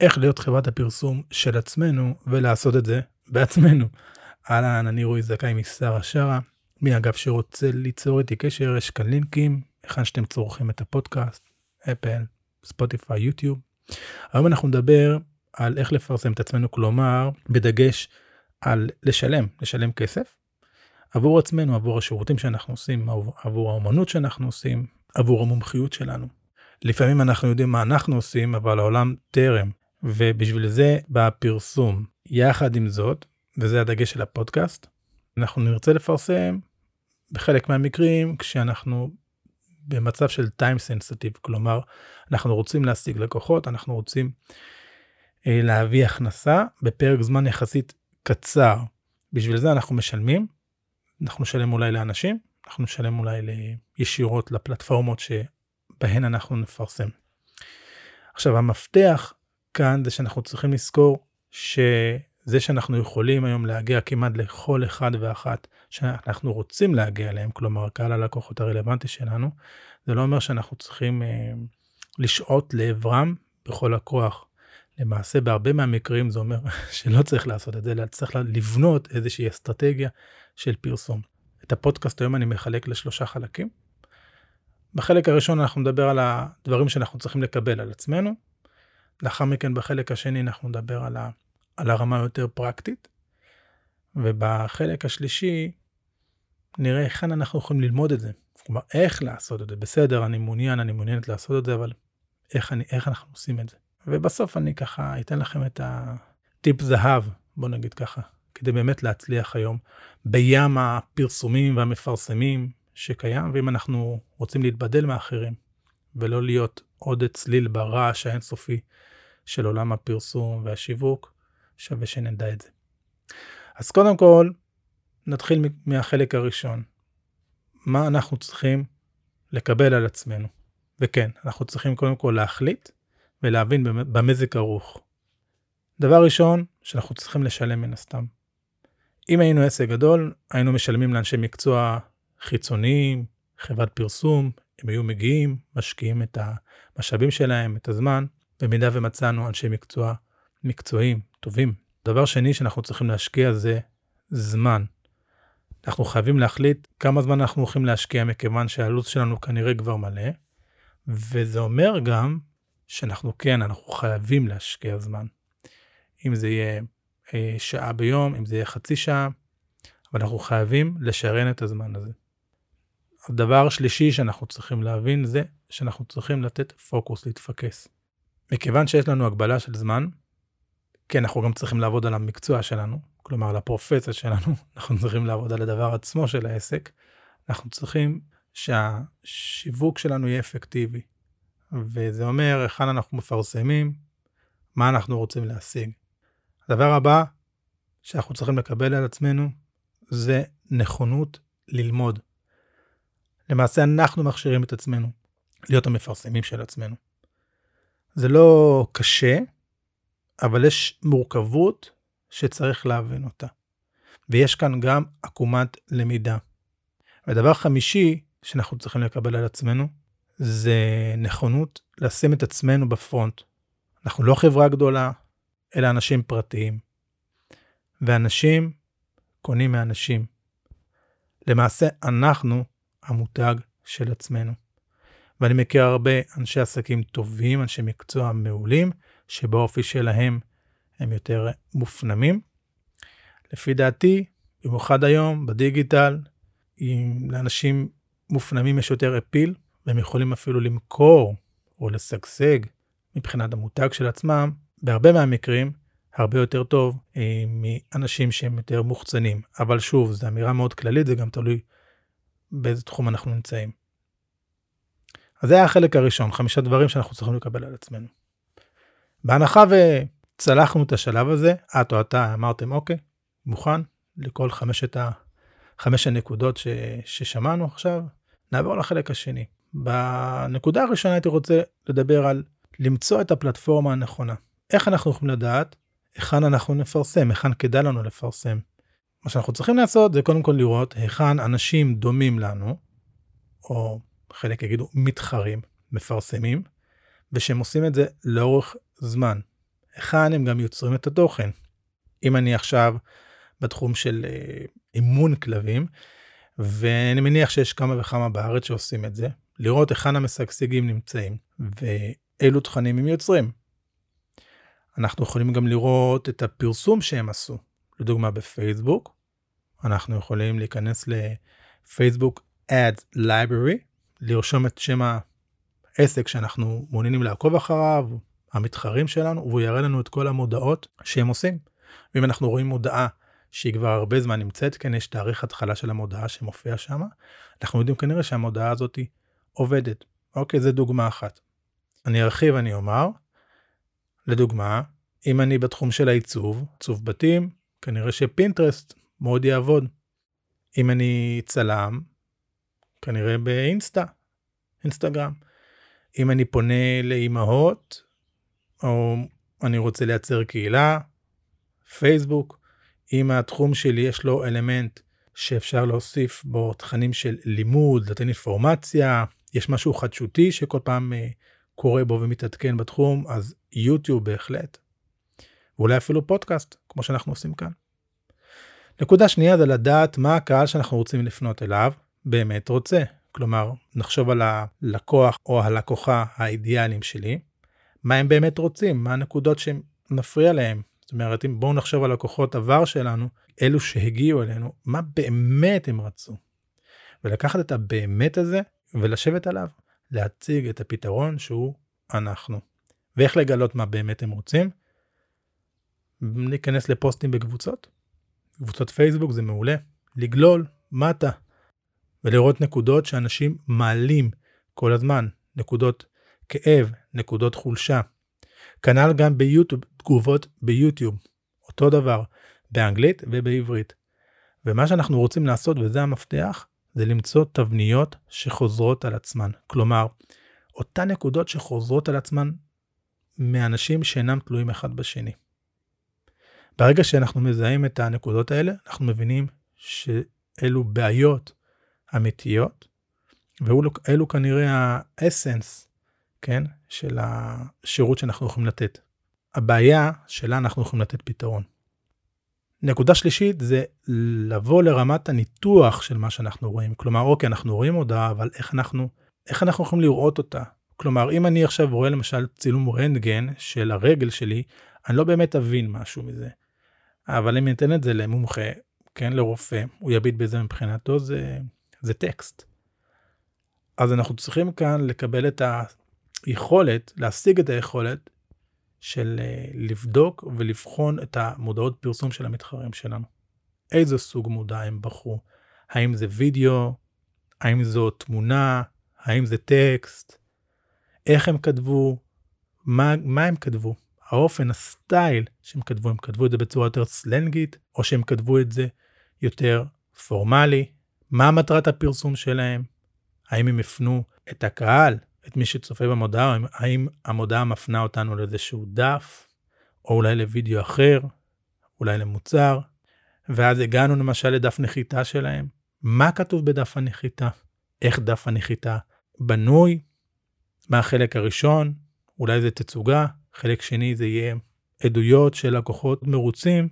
איך להיות חברת הפרסום של עצמנו ולעשות את זה בעצמנו. אהלן, אני רועי זכאי משרה שרה, מי אגב שרוצה ליצור איתי קשר, יש כאן לינקים, היכן שאתם צורכים את הפודקאסט, אפל, ספוטיפיי, יוטיוב. היום אנחנו נדבר על איך לפרסם את עצמנו, כלומר, בדגש על לשלם, לשלם כסף עבור עצמנו, עבור השירותים שאנחנו עושים, עבור האומנות שאנחנו עושים, עבור המומחיות שלנו. לפעמים אנחנו יודעים מה אנחנו עושים, אבל העולם טרם, ובשביל זה בא הפרסום. יחד עם זאת, וזה הדגש של הפודקאסט, אנחנו נרצה לפרסם בחלק מהמקרים כשאנחנו במצב של time sensitive, כלומר, אנחנו רוצים להשיג לקוחות, אנחנו רוצים אה, להביא הכנסה בפרק זמן יחסית קצר. בשביל זה אנחנו משלמים, אנחנו נשלם אולי לאנשים, אנחנו נשלם אולי ישירות לפלטפורמות שבהן אנחנו נפרסם. עכשיו המפתח כאן זה שאנחנו צריכים לזכור שזה שאנחנו יכולים היום להגיע כמעט לכל אחד ואחת שאנחנו רוצים להגיע אליהם, כלומר קהל הלקוחות הרלוונטי שלנו, זה לא אומר שאנחנו צריכים אה, לשעוט לעברם בכל הכוח. למעשה בהרבה מהמקרים זה אומר שלא צריך לעשות את זה, אלא צריך לבנות איזושהי אסטרטגיה של פרסום. את הפודקאסט היום אני מחלק לשלושה חלקים. בחלק הראשון אנחנו נדבר על הדברים שאנחנו צריכים לקבל על עצמנו. לאחר מכן בחלק השני אנחנו נדבר על, ה, על הרמה היותר פרקטית. ובחלק השלישי נראה היכן אנחנו יכולים ללמוד את זה. כלומר, איך לעשות את זה. בסדר, אני מעוניין, אני מעוניינת לעשות את זה, אבל איך, אני, איך אנחנו עושים את זה. ובסוף אני ככה אתן לכם את הטיפ זהב, בוא נגיד ככה, כדי באמת להצליח היום בים הפרסומים והמפרסמים שקיים, ואם אנחנו רוצים להתבדל מאחרים ולא להיות עוד צליל ברעש האינסופי של עולם הפרסום והשיווק, שווה שנדע את זה. אז קודם כל, נתחיל מהחלק הראשון. מה אנחנו צריכים לקבל על עצמנו? וכן, אנחנו צריכים קודם כל להחליט ולהבין במה זה כרוך. דבר ראשון, שאנחנו צריכים לשלם מן הסתם. אם היינו עסק גדול, היינו משלמים לאנשי מקצוע חיצוניים, חברת פרסום, הם היו מגיעים, משקיעים את המשאבים שלהם, את הזמן, במידה ומצאנו אנשי מקצוע מקצועיים, טובים. דבר שני שאנחנו צריכים להשקיע זה זמן. אנחנו חייבים להחליט כמה זמן אנחנו הולכים להשקיע, מכיוון שהלו"ז שלנו כנראה כבר מלא, וזה אומר גם שאנחנו כן, אנחנו חייבים להשקיע זמן. אם זה יהיה אה, שעה ביום, אם זה יהיה חצי שעה, אבל אנחנו חייבים לשרן את הזמן הזה. הדבר השלישי שאנחנו צריכים להבין זה שאנחנו צריכים לתת פוקוס, להתפקס. מכיוון שיש לנו הגבלה של זמן, כן, אנחנו גם צריכים לעבוד על המקצוע שלנו, כלומר על הפרופסיה שלנו, אנחנו צריכים לעבוד על הדבר עצמו של העסק, אנחנו צריכים שהשיווק שלנו יהיה אפקטיבי. וזה אומר היכן אנחנו מפרסמים, מה אנחנו רוצים להשיג. הדבר הבא שאנחנו צריכים לקבל על עצמנו זה נכונות ללמוד. למעשה אנחנו מכשירים את עצמנו להיות המפרסמים של עצמנו. זה לא קשה, אבל יש מורכבות שצריך להבין אותה. ויש כאן גם עקומת למידה. ודבר חמישי שאנחנו צריכים לקבל על עצמנו, זה נכונות לשים את עצמנו בפרונט. אנחנו לא חברה גדולה, אלא אנשים פרטיים. ואנשים קונים מאנשים. למעשה, אנחנו המותג של עצמנו. ואני מכיר הרבה אנשי עסקים טובים, אנשי מקצוע מעולים, שבאופי שלהם הם יותר מופנמים. לפי דעתי, במיוחד היום, בדיגיטל, אם לאנשים מופנמים יש יותר אפיל, והם יכולים אפילו למכור או לשגשג מבחינת המותג של עצמם, בהרבה מהמקרים, הרבה יותר טוב אה, מאנשים שהם יותר מוחצנים. אבל שוב, זו אמירה מאוד כללית, זה גם תלוי באיזה תחום אנחנו נמצאים. אז זה היה החלק הראשון, חמישה דברים שאנחנו צריכים לקבל על עצמנו. בהנחה וצלחנו את השלב הזה, את או אתה אמרתם, אוקיי, מוכן לכל חמשת ה... חמש הנקודות ש... ששמענו עכשיו, נעבור לחלק השני. בנקודה הראשונה הייתי רוצה לדבר על למצוא את הפלטפורמה הנכונה. איך אנחנו יכולים לדעת היכן אנחנו נפרסם, היכן כדאי לנו לפרסם. מה שאנחנו צריכים לעשות זה קודם כל לראות היכן אנשים דומים לנו, או חלק יגידו מתחרים, מפרסמים, ושהם עושים את זה לאורך זמן. היכן הם גם יוצרים את התוכן. אם אני עכשיו בתחום של אה, אימון כלבים, ואני מניח שיש כמה וכמה בארץ שעושים את זה, לראות היכן המשגשגים נמצאים ואילו תכנים הם יוצרים. אנחנו יכולים גם לראות את הפרסום שהם עשו. לדוגמה בפייסבוק, אנחנו יכולים להיכנס לפייסבוק Ads Library, לרשום את שם העסק שאנחנו מעוניינים לעקוב אחריו, המתחרים שלנו, והוא יראה לנו את כל המודעות שהם עושים. ואם אנחנו רואים מודעה שהיא כבר הרבה זמן נמצאת, כן, יש תאריך התחלה של המודעה שמופיע שם, אנחנו יודעים כנראה שהמודעה הזאת עובדת. אוקיי, זו דוגמה אחת. אני ארחיב, אני אומר, לדוגמה, אם אני בתחום של העיצוב, עיצוב בתים, כנראה שפינטרסט מאוד יעבוד. אם אני צלם, כנראה באינסטה, אינסטגרם. אם אני פונה לאימהות, או אני רוצה לייצר קהילה, פייסבוק. אם התחום שלי יש לו אלמנט שאפשר להוסיף בו תכנים של לימוד, לתת אינפורמציה, יש משהו חדשותי שכל פעם uh, קורה בו ומתעדכן בתחום, אז יוטיוב בהחלט. ואולי אפילו פודקאסט, כמו שאנחנו עושים כאן. נקודה שנייה זה לדעת מה הקהל שאנחנו רוצים לפנות אליו באמת רוצה. כלומר, נחשוב על הלקוח או הלקוחה האידיאליים שלי, מה הם באמת רוצים, מה הנקודות שמפריע להם. זאת אומרת, אם בואו נחשוב על לקוחות עבר שלנו, אלו שהגיעו אלינו, מה באמת הם רצו. ולקחת את הבאמת הזה ולשבת עליו, להציג את הפתרון שהוא אנחנו. ואיך לגלות מה באמת הם רוצים? להיכנס לפוסטים בקבוצות. קבוצות פייסבוק זה מעולה. לגלול מטה ולראות נקודות שאנשים מעלים כל הזמן. נקודות כאב, נקודות חולשה. כנ"ל גם ביוטיוב, תגובות ביוטיוב. אותו דבר, באנגלית ובעברית. ומה שאנחנו רוצים לעשות, וזה המפתח, זה למצוא תבניות שחוזרות על עצמן. כלומר, אותן נקודות שחוזרות על עצמן מאנשים שאינם תלויים אחד בשני. ברגע שאנחנו מזהים את הנקודות האלה, אנחנו מבינים שאלו בעיות אמיתיות, ואלו כנראה האסנס, כן, של השירות שאנחנו יכולים לתת. הבעיה שלה אנחנו יכולים לתת פתרון. נקודה שלישית זה לבוא לרמת הניתוח של מה שאנחנו רואים. כלומר, אוקיי, אנחנו רואים הודעה, אבל איך אנחנו, איך אנחנו יכולים לראות אותה? כלומר, אם אני עכשיו רואה למשל צילום רנטגן של הרגל שלי, אני לא באמת אבין משהו מזה. אבל אם ניתן את זה למומחה, כן, לרופא, הוא יביט בזה מבחינתו, זה, זה טקסט. אז אנחנו צריכים כאן לקבל את היכולת, להשיג את היכולת של אה, לבדוק ולבחון את המודעות פרסום של המתחרים שלנו. איזה סוג מודע הם בחרו? האם זה וידאו? האם זו תמונה? האם זה טקסט? איך הם כתבו? מה, מה הם כתבו? האופן, הסטייל שהם כתבו, הם כתבו את זה בצורה יותר סלנגית, או שהם כתבו את זה יותר פורמלי, מה מטרת הפרסום שלהם, האם הם הפנו את הקהל, את מי שצופה במודעה, האם המודעה מפנה אותנו לאיזשהו דף, או אולי לוידאו אחר, אולי למוצר, ואז הגענו למשל לדף נחיתה שלהם. מה כתוב בדף הנחיתה? איך דף הנחיתה בנוי? מה החלק הראשון? אולי זה תצוגה, חלק שני זה יהיה עדויות של לקוחות מרוצים.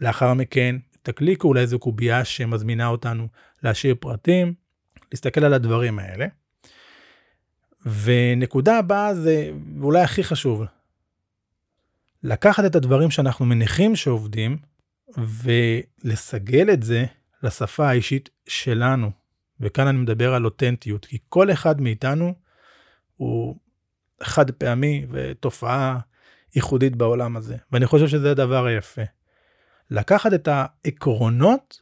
לאחר מכן תקליקו אולי איזו קובייה שמזמינה אותנו להשאיר פרטים, להסתכל על הדברים האלה. ונקודה הבאה זה אולי הכי חשוב, לקחת את הדברים שאנחנו מניחים שעובדים ולסגל את זה לשפה האישית שלנו. וכאן אני מדבר על אותנטיות, כי כל אחד מאיתנו הוא חד פעמי ותופעה ייחודית בעולם הזה, ואני חושב שזה הדבר היפה. לקחת את העקרונות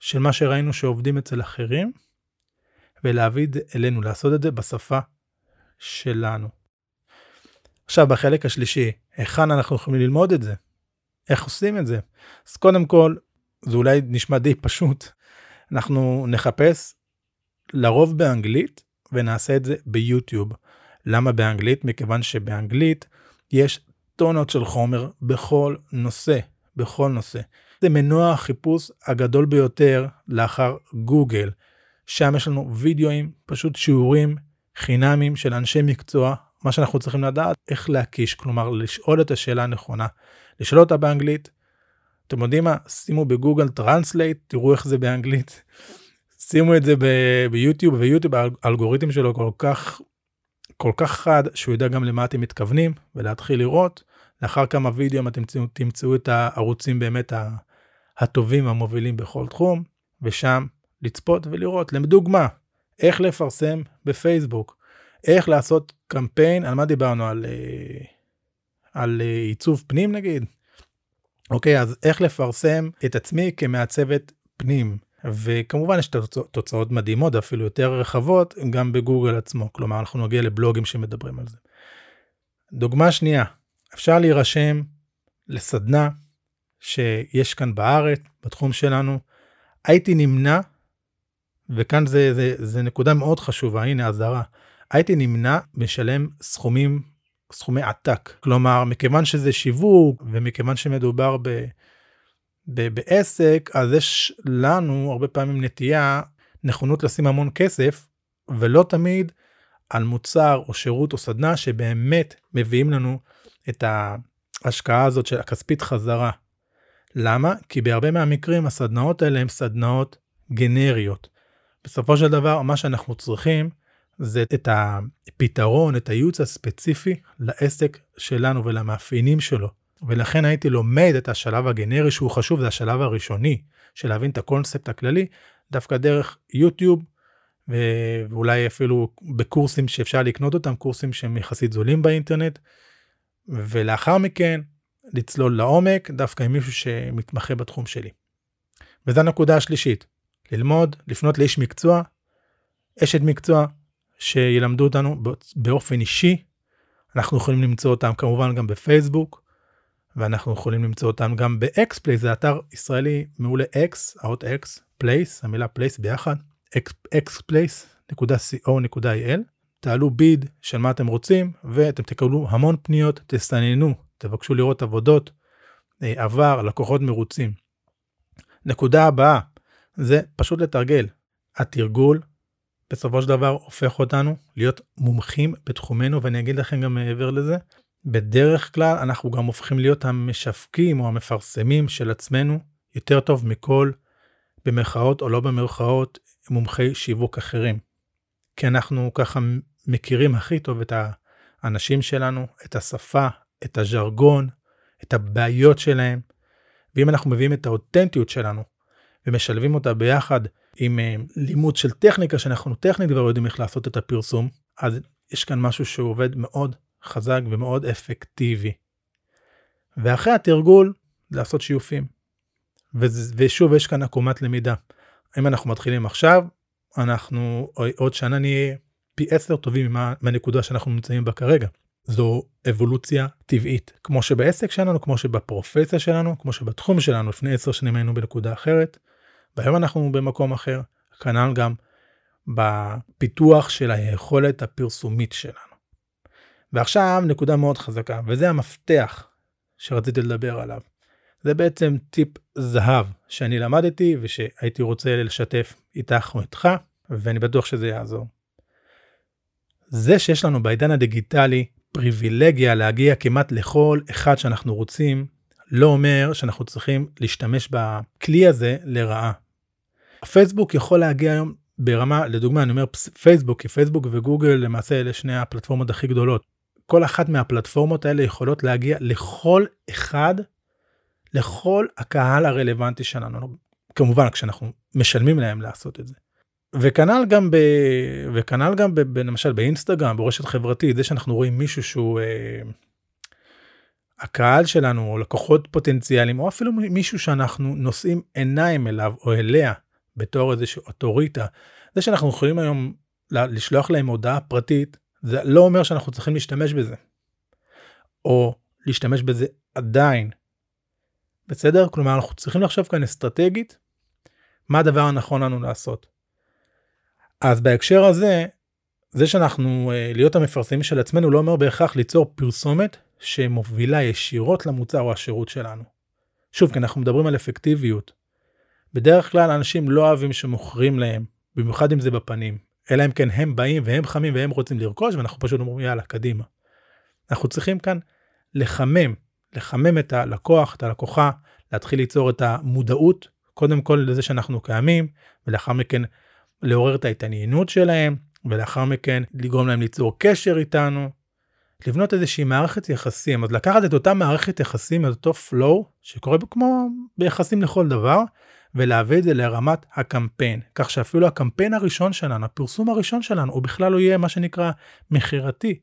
של מה שראינו שעובדים אצל אחרים, ולהביא אלינו, לעשות את זה בשפה שלנו. עכשיו בחלק השלישי, היכן אנחנו יכולים ללמוד את זה? איך עושים את זה? אז קודם כל, זה אולי נשמע די פשוט, אנחנו נחפש לרוב באנגלית ונעשה את זה ביוטיוב. למה באנגלית? מכיוון שבאנגלית יש טונות של חומר בכל נושא, בכל נושא. זה מנוע החיפוש הגדול ביותר לאחר גוגל. שם יש לנו וידאוים, פשוט שיעורים חינמים של אנשי מקצוע מה שאנחנו צריכים לדעת, איך להקיש, כלומר לשאול את השאלה הנכונה, לשאול אותה באנגלית. אתם יודעים מה? שימו ב Google Translate, תראו איך זה באנגלית. שימו את זה ביוטיוב, ויוטיוב האלגוריתם שלו כל כך, כל כך חד, שהוא יודע גם למה אתם מתכוונים, ולהתחיל לראות. לאחר כמה וידאו אתם תמצאו, תמצאו את הערוצים באמת הטובים המובילים בכל תחום, ושם לצפות ולראות. לדוגמה, איך לפרסם בפייסבוק, איך לעשות קמפיין, על מה דיברנו? על, אה, על אה, עיצוב פנים נגיד? אוקיי, אז איך לפרסם את עצמי כמעצבת פנים. וכמובן יש תוצאות מדהימות אפילו יותר רחבות גם בגוגל עצמו. כלומר אנחנו נגיע לבלוגים שמדברים על זה. דוגמה שנייה אפשר להירשם לסדנה שיש כאן בארץ בתחום שלנו. הייתי נמנע וכאן זה, זה, זה נקודה מאוד חשובה הנה אזהרה. הייתי נמנע משלם סכומים סכומי עתק. כלומר מכיוון שזה שיווק ומכיוון שמדובר ב... בעסק אז יש לנו הרבה פעמים נטייה נכונות לשים המון כסף ולא תמיד על מוצר או שירות או סדנה שבאמת מביאים לנו את ההשקעה הזאת של הכספית חזרה. למה? כי בהרבה מהמקרים הסדנאות האלה הן סדנאות גנריות. בסופו של דבר מה שאנחנו צריכים זה את הפתרון, את הייעוץ הספציפי לעסק שלנו ולמאפיינים שלו. ולכן הייתי לומד את השלב הגנרי שהוא חשוב, זה השלב הראשוני של להבין את הקונספט הכללי, דווקא דרך יוטיוב, ואולי אפילו בקורסים שאפשר לקנות אותם, קורסים שהם יחסית זולים באינטרנט, ולאחר מכן לצלול לעומק דווקא עם מישהו שמתמחה בתחום שלי. וזו הנקודה השלישית, ללמוד, לפנות לאיש מקצוע, אשת מקצוע, שילמדו אותנו באופן אישי. אנחנו יכולים למצוא אותם כמובן גם בפייסבוק, ואנחנו יכולים למצוא אותם גם ב-X Place, זה אתר ישראלי מעולה X, האות X, Place, המילה Place ביחד, xplace.co.il, תעלו ביד של מה אתם רוצים ואתם תקבלו המון פניות, תסננו, תבקשו לראות עבודות, אה, עבר, לקוחות מרוצים. נקודה הבאה, זה פשוט לתרגל. התרגול בסופו של דבר הופך אותנו להיות מומחים בתחומנו ואני אגיד לכם גם מעבר לזה, בדרך כלל אנחנו גם הופכים להיות המשווקים או המפרסמים של עצמנו יותר טוב מכל, במרכאות או לא במרכאות, מומחי שיווק אחרים. כי אנחנו ככה מכירים הכי טוב את האנשים שלנו, את השפה, את הז'רגון, את הבעיות שלהם, ואם אנחנו מביאים את האותנטיות שלנו ומשלבים אותה ביחד עם uh, לימוד של טכניקה שאנחנו טכנית כבר יודעים איך לעשות את הפרסום, אז יש כאן משהו שהוא עובד מאוד חזק ומאוד אפקטיבי. ואחרי התרגול לעשות שיופים. ושוב יש כאן עקומת למידה. אם אנחנו מתחילים עכשיו אנחנו עוד שנה נהיה פי עשר טובים מה, מהנקודה שאנחנו נמצאים בה כרגע. זו אבולוציה טבעית כמו שבעסק שלנו כמו שבפרופסיה שלנו כמו שבתחום שלנו לפני עשר שנים היינו בנקודה אחרת. והיום אנחנו במקום אחר כנ"ל גם בפיתוח של היכולת הפרסומית שלנו. ועכשיו נקודה מאוד חזקה וזה המפתח שרציתי לדבר עליו. זה בעצם טיפ זהב שאני למדתי ושהייתי רוצה לשתף איתך או איתך ואני בטוח שזה יעזור. זה שיש לנו בעידן הדיגיטלי פריבילגיה להגיע כמעט לכל אחד שאנחנו רוצים לא אומר שאנחנו צריכים להשתמש בכלי הזה לרעה. הפייסבוק יכול להגיע היום ברמה לדוגמה אני אומר פייסבוק כי פייסבוק וגוגל למעשה אלה שני הפלטפורמות הכי גדולות כל אחת מהפלטפורמות האלה יכולות להגיע לכל אחד, לכל הקהל הרלוונטי שלנו. כמובן כשאנחנו משלמים להם לעשות את זה. וכנ"ל גם ב... וכנ"ל גם ב... ב... למשל באינסטגרם ברשת חברתית זה שאנחנו רואים מישהו שהוא אה... הקהל שלנו או לקוחות פוטנציאליים או אפילו מישהו שאנחנו נושאים עיניים אליו או אליה בתור איזושהי אוטוריטה זה שאנחנו יכולים היום לשלוח להם הודעה פרטית זה לא אומר שאנחנו צריכים להשתמש בזה. או להשתמש בזה עדיין. בסדר? כלומר אנחנו צריכים לחשוב כאן אסטרטגית מה הדבר הנכון לנו לעשות. אז בהקשר הזה, זה שאנחנו אה, להיות המפרסמים של עצמנו לא אומר בהכרח ליצור פרסומת שמובילה ישירות למוצר או השירות שלנו. שוב, כי אנחנו מדברים על אפקטיביות. בדרך כלל אנשים לא אוהבים שמוכרים להם, במיוחד אם זה בפנים. אלא אם כן הם באים והם חמים והם רוצים לרכוש ואנחנו פשוט אומרים יאללה קדימה. אנחנו צריכים כאן לחמם, לחמם את הלקוח, את הלקוחה, להתחיל ליצור את המודעות, קודם כל לזה שאנחנו קיימים, ולאחר מכן לעורר את ההתעניינות שלהם, ולאחר מכן לגרום להם ליצור קשר איתנו, לבנות איזושהי מערכת יחסים, אז לקחת את אותה מערכת יחסים, את אותו flow, שקורה כמו ביחסים לכל דבר, ולהביא את זה לרמת הקמפיין, כך שאפילו הקמפיין הראשון שלנו, הפרסום הראשון שלנו, הוא בכלל לא יהיה מה שנקרא מכירתי.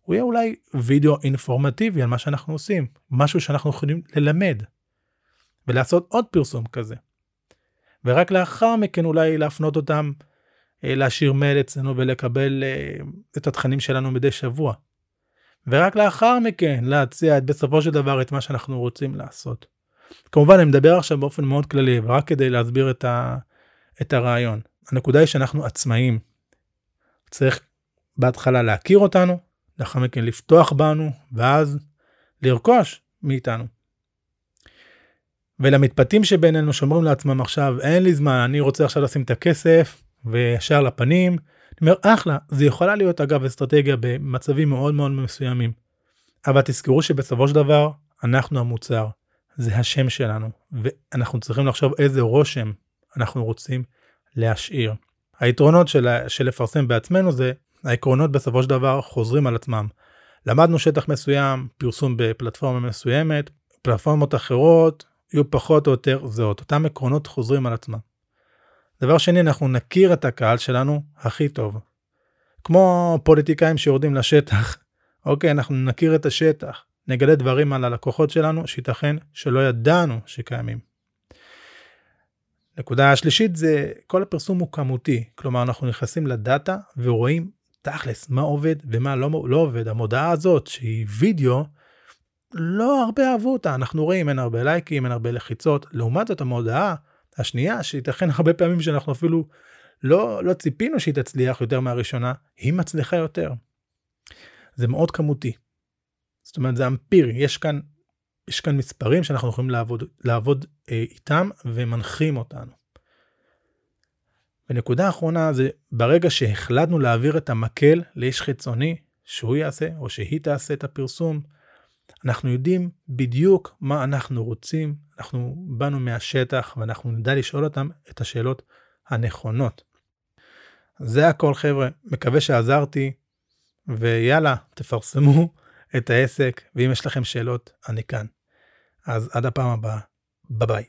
הוא יהיה אולי וידאו אינפורמטיבי על מה שאנחנו עושים, משהו שאנחנו יכולים ללמד, ולעשות עוד פרסום כזה. ורק לאחר מכן אולי להפנות אותם אה, להשאיר מייל אצלנו ולקבל אה, את התכנים שלנו מדי שבוע. ורק לאחר מכן להציע בסופו של דבר את מה שאנחנו רוצים לעשות. כמובן אני מדבר עכשיו באופן מאוד כללי ורק כדי להסביר את, ה, את הרעיון. הנקודה היא שאנחנו עצמאים. צריך בהתחלה להכיר אותנו, לאחר מכן לפתוח בנו ואז לרכוש מאיתנו. ולמתפתים שבינינו שאומרים לעצמם עכשיו אין לי זמן אני רוצה עכשיו לשים את הכסף וישר לפנים. אני אומר אחלה זה יכולה להיות אגב אסטרטגיה במצבים מאוד מאוד מסוימים. אבל תזכרו שבסופו של דבר אנחנו המוצר זה השם שלנו ואנחנו צריכים לחשוב איזה רושם אנחנו רוצים להשאיר. היתרונות של, של לפרסם בעצמנו זה העקרונות בסופו של דבר חוזרים על עצמם. למדנו שטח מסוים פרסום בפלטפורמה מסוימת פלטפורמות אחרות יהיו פחות או יותר זהות אותם עקרונות חוזרים על עצמם. דבר שני אנחנו נכיר את הקהל שלנו הכי טוב. כמו פוליטיקאים שיורדים לשטח אוקיי אנחנו נכיר את השטח נגלה דברים על הלקוחות שלנו שייתכן שלא ידענו שקיימים. נקודה השלישית זה כל הפרסום הוא כמותי כלומר אנחנו נכנסים לדאטה ורואים תכלס מה עובד ומה לא, לא עובד המודעה הזאת שהיא וידאו לא הרבה אהבו אותה אנחנו רואים אין הרבה לייקים אין הרבה לחיצות לעומת זאת המודעה השנייה שייתכן הרבה פעמים שאנחנו אפילו לא לא ציפינו שהיא תצליח יותר מהראשונה היא מצליחה יותר. זה מאוד כמותי. זאת אומרת זה אמפירי יש כאן יש כאן מספרים שאנחנו יכולים לעבוד לעבוד אה, איתם ומנחים אותנו. ונקודה אחרונה זה ברגע שהחלטנו להעביר את המקל לאיש חיצוני שהוא יעשה או שהיא תעשה את הפרסום אנחנו יודעים בדיוק מה אנחנו רוצים, אנחנו באנו מהשטח ואנחנו נדע לשאול אותם את השאלות הנכונות. זה הכל חבר'ה, מקווה שעזרתי, ויאללה, תפרסמו את העסק, ואם יש לכם שאלות, אני כאן. אז עד הפעם הבאה, ביי ביי.